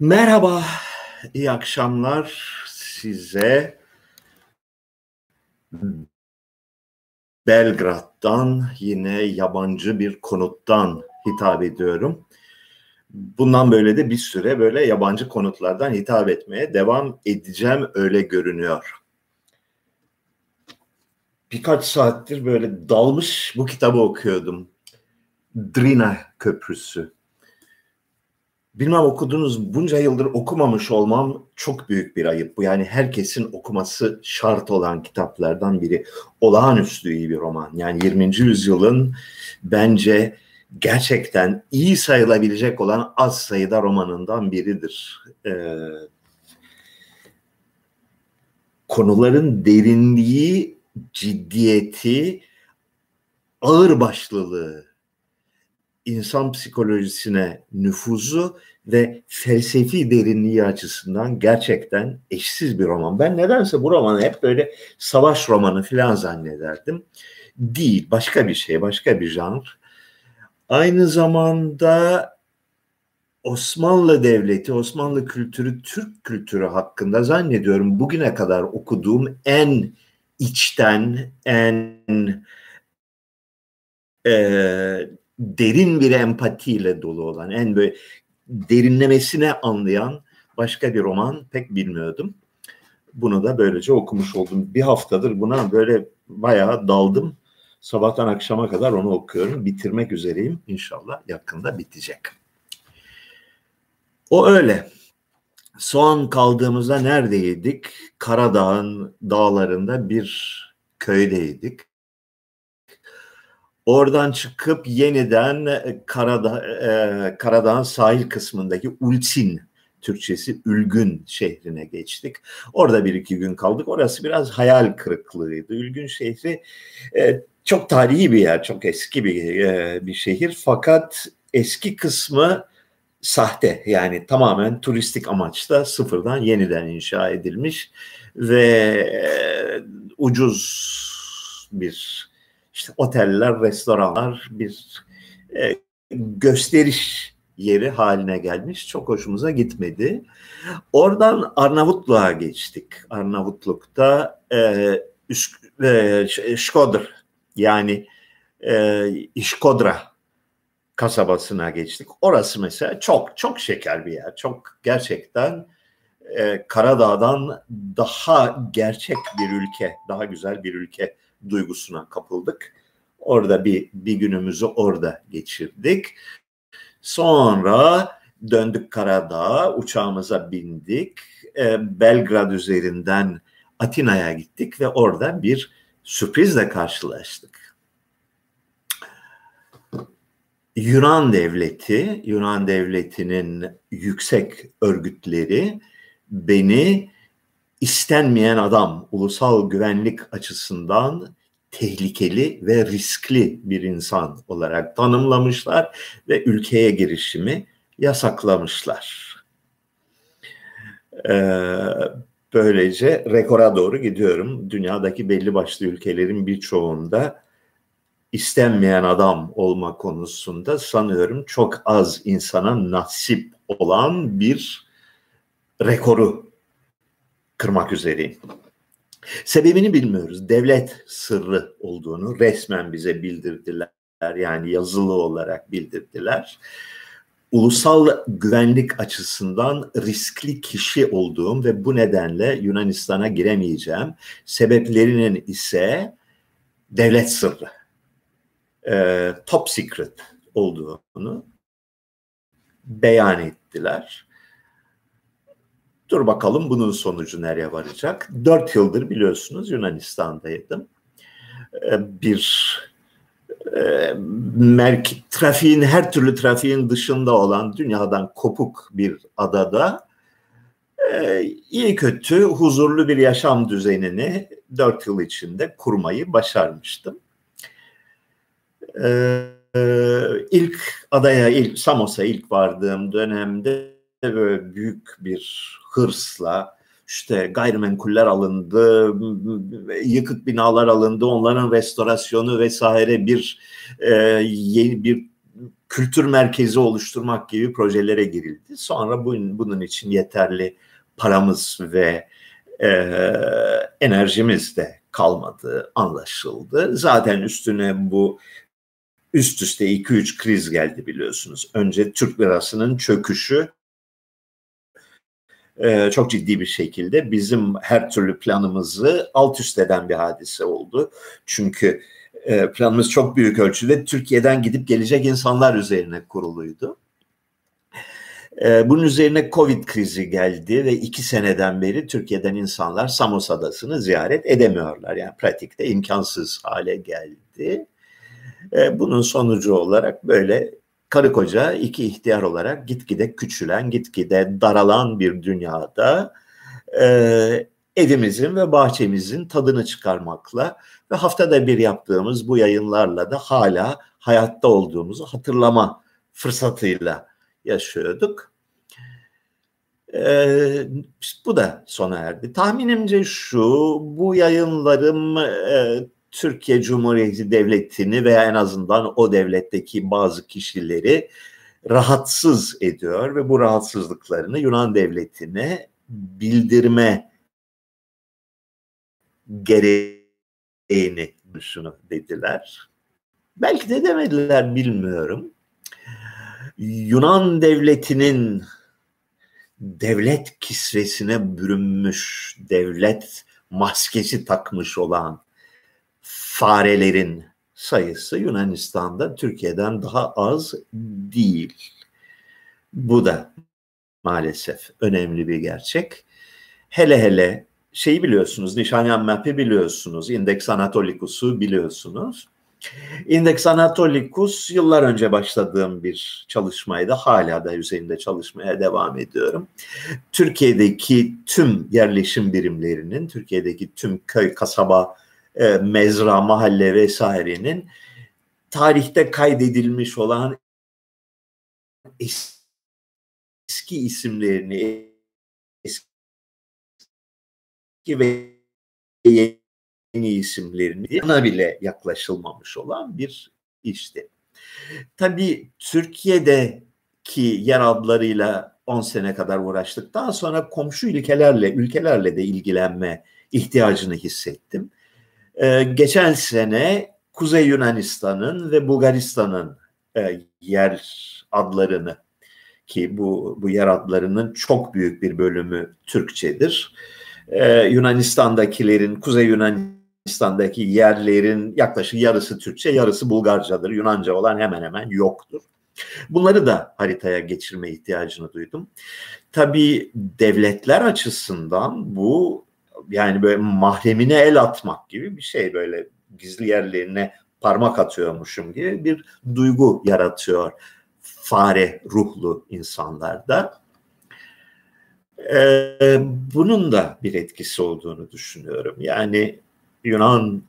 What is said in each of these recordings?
Merhaba, iyi akşamlar size. Belgrad'dan yine yabancı bir konuttan hitap ediyorum. Bundan böyle de bir süre böyle yabancı konutlardan hitap etmeye devam edeceğim öyle görünüyor. Birkaç saattir böyle dalmış bu kitabı okuyordum. Drina Köprüsü Bilmem okudunuz bunca yıldır okumamış olmam çok büyük bir ayıp. Bu yani herkesin okuması şart olan kitaplardan biri. Olağanüstü iyi bir roman. Yani 20. yüzyılın bence gerçekten iyi sayılabilecek olan az sayıda romanından biridir. Ee, konuların derinliği, ciddiyeti, ağır başlılığı insan psikolojisine nüfuzu ve felsefi derinliği açısından gerçekten eşsiz bir roman. Ben nedense bu romanı hep böyle savaş romanı falan zannederdim. Değil, başka bir şey, başka bir janr. Aynı zamanda Osmanlı Devleti, Osmanlı kültürü, Türk kültürü hakkında zannediyorum bugüne kadar okuduğum en içten, en derin bir empatiyle dolu olan, en böyle derinlemesine anlayan başka bir roman pek bilmiyordum. Bunu da böylece okumuş oldum. Bir haftadır buna böyle bayağı daldım. Sabahtan akşama kadar onu okuyorum. Bitirmek üzereyim. İnşallah yakında bitecek. O öyle. Son kaldığımızda neredeydik? Karadağ'ın dağlarında bir köydeydik. Oradan çıkıp yeniden e, Karadağ, e, Karadağ'ın sahil kısmındaki Ulçin Türkçesi Ülgün şehrine geçtik. Orada bir iki gün kaldık. Orası biraz hayal kırıklığıydı. Ülgün şehri e, çok tarihi bir yer, çok eski bir e, bir şehir. Fakat eski kısmı sahte yani tamamen turistik amaçta sıfırdan yeniden inşa edilmiş ve e, ucuz bir işte oteller, restoranlar bir e, gösteriş yeri haline gelmiş. Çok hoşumuza gitmedi. Oradan Arnavutluğa geçtik. Arnavutluk'ta e, Üsk, e, Şkodr yani e, İşkodra kasabasına geçtik. Orası mesela çok çok şeker bir yer. Çok gerçekten e, Karadağ'dan daha gerçek bir ülke, daha güzel bir ülke duygusuna kapıldık. Orada bir, bir günümüzü orada geçirdik. Sonra döndük Karadağ'a, uçağımıza bindik. E, Belgrad üzerinden Atina'ya gittik ve orada bir sürprizle karşılaştık. Yunan devleti, Yunan devletinin yüksek örgütleri beni istenmeyen adam ulusal güvenlik açısından tehlikeli ve riskli bir insan olarak tanımlamışlar ve ülkeye girişimi yasaklamışlar. Ee, böylece rekora doğru gidiyorum. Dünyadaki belli başlı ülkelerin birçoğunda istenmeyen adam olma konusunda sanıyorum çok az insana nasip olan bir rekoru kırmak üzereyim. Sebebini bilmiyoruz. Devlet sırrı olduğunu resmen bize bildirdiler. Yani yazılı olarak bildirdiler. Ulusal güvenlik açısından riskli kişi olduğum ve bu nedenle Yunanistan'a giremeyeceğim. Sebeplerinin ise devlet sırrı, e, top secret olduğunu beyan ettiler. Dur bakalım bunun sonucu nereye varacak. Dört yıldır biliyorsunuz Yunanistan'daydım. Ee, bir e, merk trafiğin her türlü trafiğin dışında olan dünyadan kopuk bir adada e, iyi kötü huzurlu bir yaşam düzenini dört yıl içinde kurmayı başarmıştım. Ee, ilk adaya, ilk Samos'a ilk vardığım dönemde böyle büyük bir hırsla işte gayrimenkuller alındı, yıkık binalar alındı, onların restorasyonu vesaire bir e, yeni bir kültür merkezi oluşturmak gibi projelere girildi. Sonra bunun, bunun için yeterli paramız ve e, enerjimiz de kalmadı anlaşıldı. Zaten üstüne bu üst üste 2-3 kriz geldi biliyorsunuz. Önce Türk lirasının çöküşü e, çok ciddi bir şekilde bizim her türlü planımızı alt üst eden bir hadise oldu. Çünkü e, planımız çok büyük ölçüde Türkiye'den gidip gelecek insanlar üzerine kuruluydu. E, bunun üzerine Covid krizi geldi ve iki seneden beri Türkiye'den insanlar Samos Adası'nı ziyaret edemiyorlar. Yani pratikte imkansız hale geldi. E, bunun sonucu olarak böyle karı koca iki ihtiyar olarak gitgide küçülen, gitgide daralan bir dünyada e, evimizin ve bahçemizin tadını çıkarmakla ve haftada bir yaptığımız bu yayınlarla da hala hayatta olduğumuzu hatırlama fırsatıyla yaşıyorduk. Ee, bu da sona erdi. Tahminimce şu, bu yayınlarım e, Türkiye Cumhuriyeti Devleti'ni veya en azından o devletteki bazı kişileri rahatsız ediyor ve bu rahatsızlıklarını Yunan Devleti'ne bildirme gereğini şunu dediler. Belki de demediler bilmiyorum. Yunan devletinin devlet kisvesine bürünmüş, devlet maskesi takmış olan farelerin sayısı Yunanistan'da Türkiye'den daha az değil. Bu da maalesef önemli bir gerçek. Hele hele şeyi biliyorsunuz, Nişanyan Map'i biliyorsunuz, Index Anatolicus'u biliyorsunuz. Index Anatolicus yıllar önce başladığım bir çalışmaydı. Hala da üzerinde çalışmaya devam ediyorum. Türkiye'deki tüm yerleşim birimlerinin, Türkiye'deki tüm köy, kasaba, e, mezra, mahalle vesairenin tarihte kaydedilmiş olan eski isimlerini, eski ve yeni isimlerini ana bile yaklaşılmamış olan bir işti. Tabii Türkiye'deki yer adlarıyla 10 sene kadar uğraştıktan sonra komşu ülkelerle, ülkelerle de ilgilenme ihtiyacını hissettim. Ee, geçen sene Kuzey Yunanistan'ın ve Bulgaristan'ın e, yer adlarını ki bu, bu yer adlarının çok büyük bir bölümü Türkçedir. Ee, Yunanistan'dakilerin, Kuzey Yunanistan'daki yerlerin yaklaşık yarısı Türkçe, yarısı Bulgarcadır. Yunanca olan hemen hemen yoktur. Bunları da haritaya geçirme ihtiyacını duydum. Tabii devletler açısından bu yani böyle mahremine el atmak gibi bir şey böyle gizli yerlerine parmak atıyormuşum gibi bir duygu yaratıyor fare ruhlu insanlarda. Ee, bunun da bir etkisi olduğunu düşünüyorum. Yani Yunan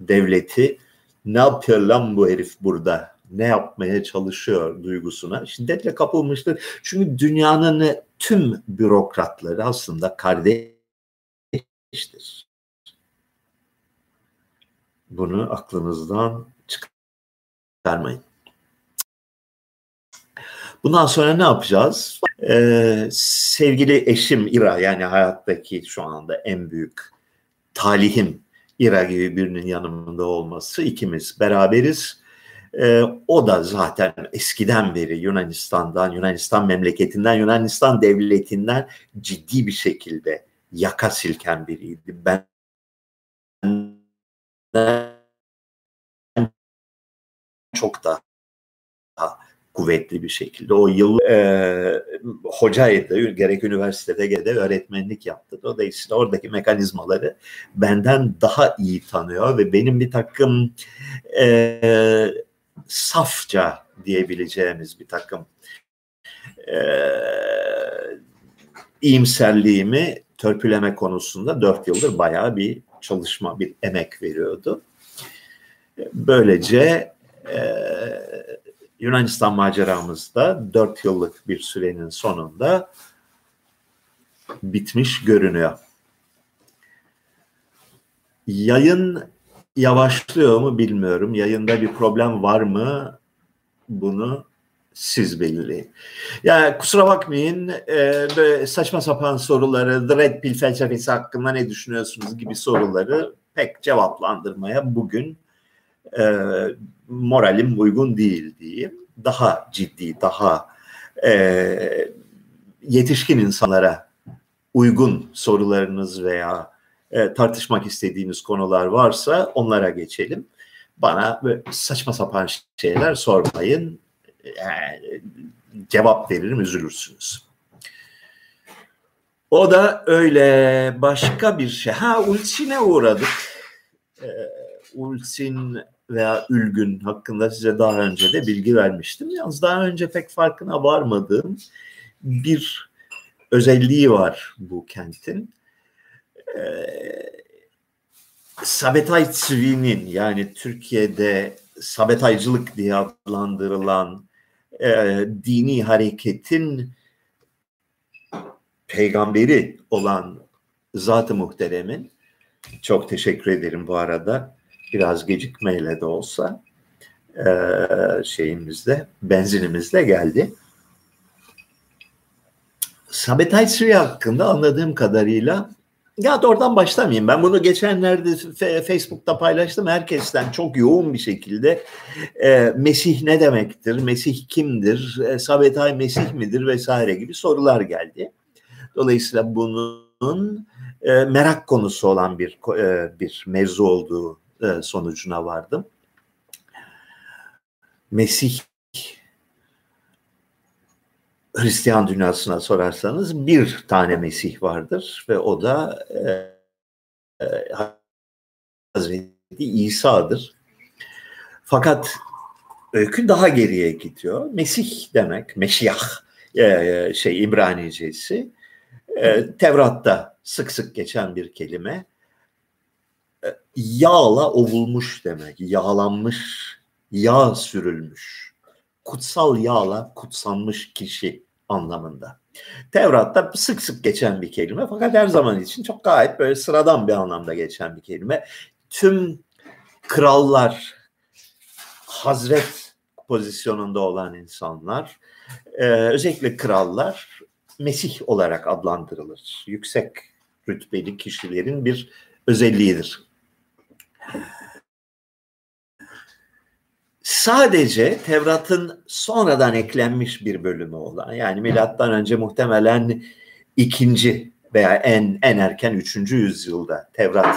devleti ne yapıyor lan bu herif burada? Ne yapmaya çalışıyor duygusuna şiddetle kapılmıştır. Çünkü dünyanın tüm bürokratları aslında kardeş iştir. Bunu aklınızdan çıkarmayın. Bundan sonra ne yapacağız? Ee, sevgili eşim İra yani hayattaki şu anda en büyük talihim İra gibi birinin yanımda olması ikimiz beraberiz. Ee, o da zaten eskiden beri Yunanistan'dan, Yunanistan memleketinden, Yunanistan devletinden ciddi bir şekilde yaka silken biriydi. Ben çok daha kuvvetli bir şekilde. O yıl e, hocaydı, gerek üniversitede gerek de öğretmenlik yaptı. Dolayısıyla oradaki mekanizmaları benden daha iyi tanıyor ve benim bir takım e, safça diyebileceğimiz bir takım e, iyimserliğimi törpüleme konusunda dört yıldır bayağı bir çalışma, bir emek veriyordu. Böylece e, Yunanistan maceramızda dört yıllık bir sürenin sonunda bitmiş görünüyor. Yayın yavaşlıyor mu bilmiyorum. Yayında bir problem var mı? Bunu siz belirleyin. Yani kusura bakmayın e, böyle saçma sapan soruları, The Red Pill felsefesi hakkında ne düşünüyorsunuz gibi soruları pek cevaplandırmaya bugün e, moralim uygun değil diyeyim. Daha ciddi, daha e, yetişkin insanlara uygun sorularınız veya e, tartışmak istediğiniz konular varsa onlara geçelim. Bana saçma sapan şeyler sormayın. Yani, cevap veririm üzülürsünüz. O da öyle başka bir şey. Ha Ulsin'e uğradık. Ee, Ulsin veya Ülgün hakkında size daha önce de bilgi vermiştim. Yalnız daha önce pek farkına varmadığım bir özelliği var bu kentin. Ee, Sabetay Tzvi'nin yani Türkiye'de Sabetaycılık diye adlandırılan e, dini hareketin peygamberi olan Zat-ı Muhterem'in çok teşekkür ederim bu arada biraz gecikmeyle de olsa e, şeyimizde benzinimizde geldi. Sabetay Sri hakkında anladığım kadarıyla ya da oradan başlamayayım. Ben bunu geçenlerde Facebook'ta paylaştım. Herkesten çok yoğun bir şekilde e, Mesih ne demektir, Mesih kimdir, e, Sabetay Mesih midir vesaire gibi sorular geldi. Dolayısıyla bunun e, merak konusu olan bir e, bir mevzu olduğu e, sonucuna vardım. Mesih Hristiyan dünyasına sorarsanız bir tane Mesih vardır ve o da e, e, Hazreti İsa'dır. Fakat öykü daha geriye gidiyor. Mesih demek, Meşiyah e, şey İbranicesi e, Tevrat'ta sık sık geçen bir kelime. E, yağla ovulmuş demek, yağlanmış, yağ sürülmüş. Kutsal yağla kutsanmış kişi anlamında. Tevrat'ta sık sık geçen bir kelime fakat her zaman için çok gayet böyle sıradan bir anlamda geçen bir kelime. Tüm krallar, hazret pozisyonunda olan insanlar, e, özellikle krallar Mesih olarak adlandırılır. Yüksek rütbeli kişilerin bir özelliğidir. Sadece Tevrat'ın sonradan eklenmiş bir bölümü olan yani milattan önce muhtemelen ikinci veya en en erken üçüncü yüzyılda Tevrat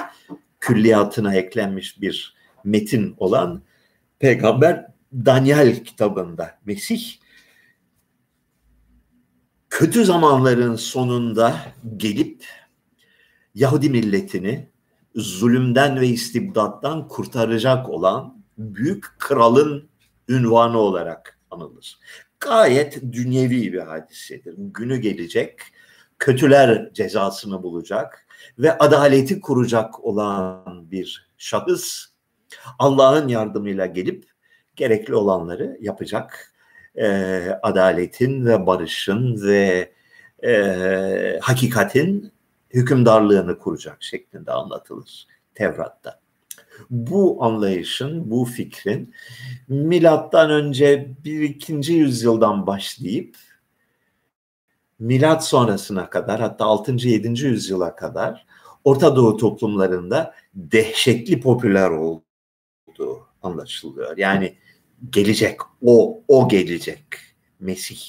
külliyatına eklenmiş bir metin olan peygamber Daniel kitabında Mesih kötü zamanların sonunda gelip Yahudi milletini zulümden ve istibdattan kurtaracak olan büyük kralın ünvanı olarak anılır. Gayet dünyevi bir hadisedir. Günü gelecek, kötüler cezasını bulacak ve adaleti kuracak olan bir şahıs Allah'ın yardımıyla gelip gerekli olanları yapacak. E, adaletin ve barışın ve e, hakikatin hükümdarlığını kuracak şeklinde anlatılır Tevrat'ta bu anlayışın, bu fikrin milattan önce bir ikinci yüzyıldan başlayıp milat sonrasına kadar hatta 6. 7. yüzyıla kadar Orta Doğu toplumlarında dehşetli popüler olduğu anlaşılıyor. Yani gelecek, o, o gelecek. Mesih,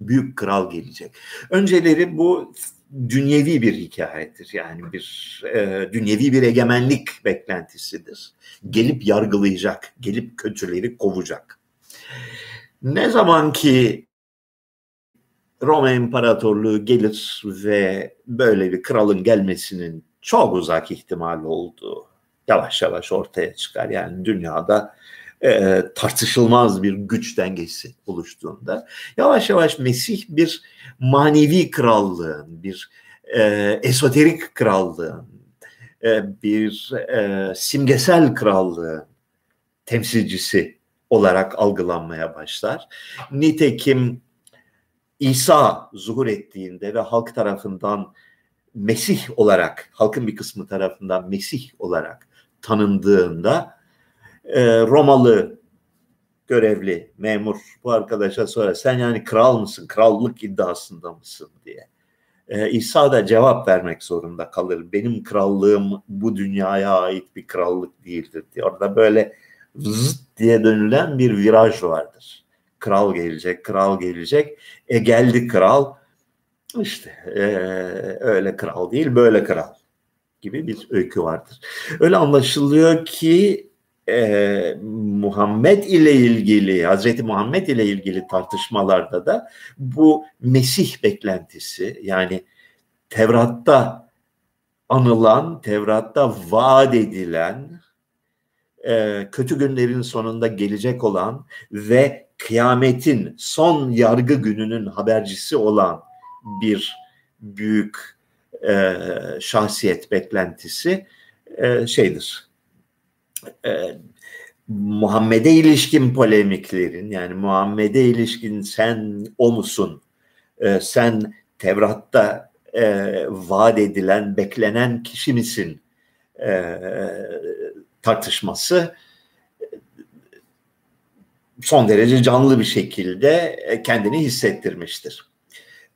büyük kral gelecek. Önceleri bu dünyevi bir hikayedir. Yani bir e, dünyevi bir egemenlik beklentisidir. Gelip yargılayacak, gelip kötüleri kovacak. Ne zaman ki Roma İmparatorluğu gelir ve böyle bir kralın gelmesinin çok uzak ihtimal olduğu yavaş yavaş ortaya çıkar. Yani dünyada e, tartışılmaz bir güç dengesi oluştuğunda yavaş yavaş Mesih bir manevi krallığın, bir e, esoterik krallığın, e, bir e, simgesel krallığın temsilcisi olarak algılanmaya başlar. Nitekim İsa zuhur ettiğinde ve halk tarafından Mesih olarak, halkın bir kısmı tarafından Mesih olarak tanındığında e, Romalı görevli memur bu arkadaşa sorar sen yani kral mısın krallık iddiasında mısın diye. Ee, İsa da cevap vermek zorunda kalır. Benim krallığım bu dünyaya ait bir krallık değildir diye. Orada böyle zıt diye dönülen bir viraj vardır. Kral gelecek, kral gelecek. E geldi kral. İşte e, öyle kral değil, böyle kral gibi bir öykü vardır. Öyle anlaşılıyor ki e, Muhammed ile ilgili, Hazreti Muhammed ile ilgili tartışmalarda da bu Mesih beklentisi yani Tevrat'ta anılan, Tevrat'ta vaat edilen, e, kötü günlerin sonunda gelecek olan ve kıyametin son yargı gününün habercisi olan bir büyük e, şahsiyet beklentisi e, şeydir. E, Muhammed'e ilişkin polemiklerin yani Muhammed'e ilişkin sen o musun? E, sen Tevrat'ta e, vaat edilen, beklenen kişi misin? E, tartışması son derece canlı bir şekilde kendini hissettirmiştir.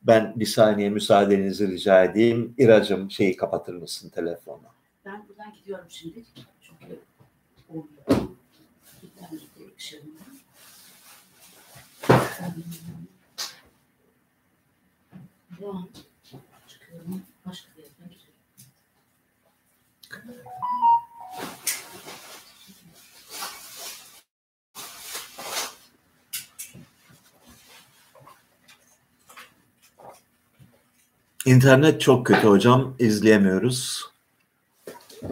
Ben bir saniye müsaadenizi rica edeyim. İracım şeyi kapatır mısın telefonu? Ben buradan gidiyorum şimdi. Çünkü olmuyor. İnternet ışığında. Devam. Çıkıyorum. Başka bir yerden gidiyorum. İnternet çok kötü hocam. İzleyemiyoruz.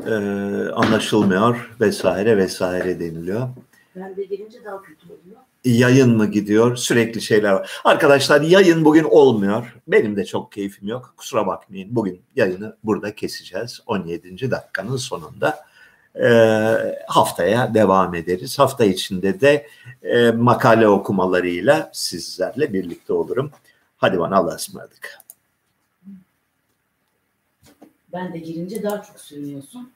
Ee, anlaşılmıyor vesaire vesaire deniliyor. Ben de gelince daha kötü oluyor. Yayın mı gidiyor? Sürekli şeyler var. Arkadaşlar yayın bugün olmuyor. Benim de çok keyfim yok. Kusura bakmayın. Bugün yayını burada keseceğiz. 17. dakikanın sonunda. Ee, haftaya devam ederiz. Hafta içinde de e, makale okumalarıyla sizlerle birlikte olurum. Hadi bana Allah'a ısmarladık. Ben de girince daha çok sürünüyorsun.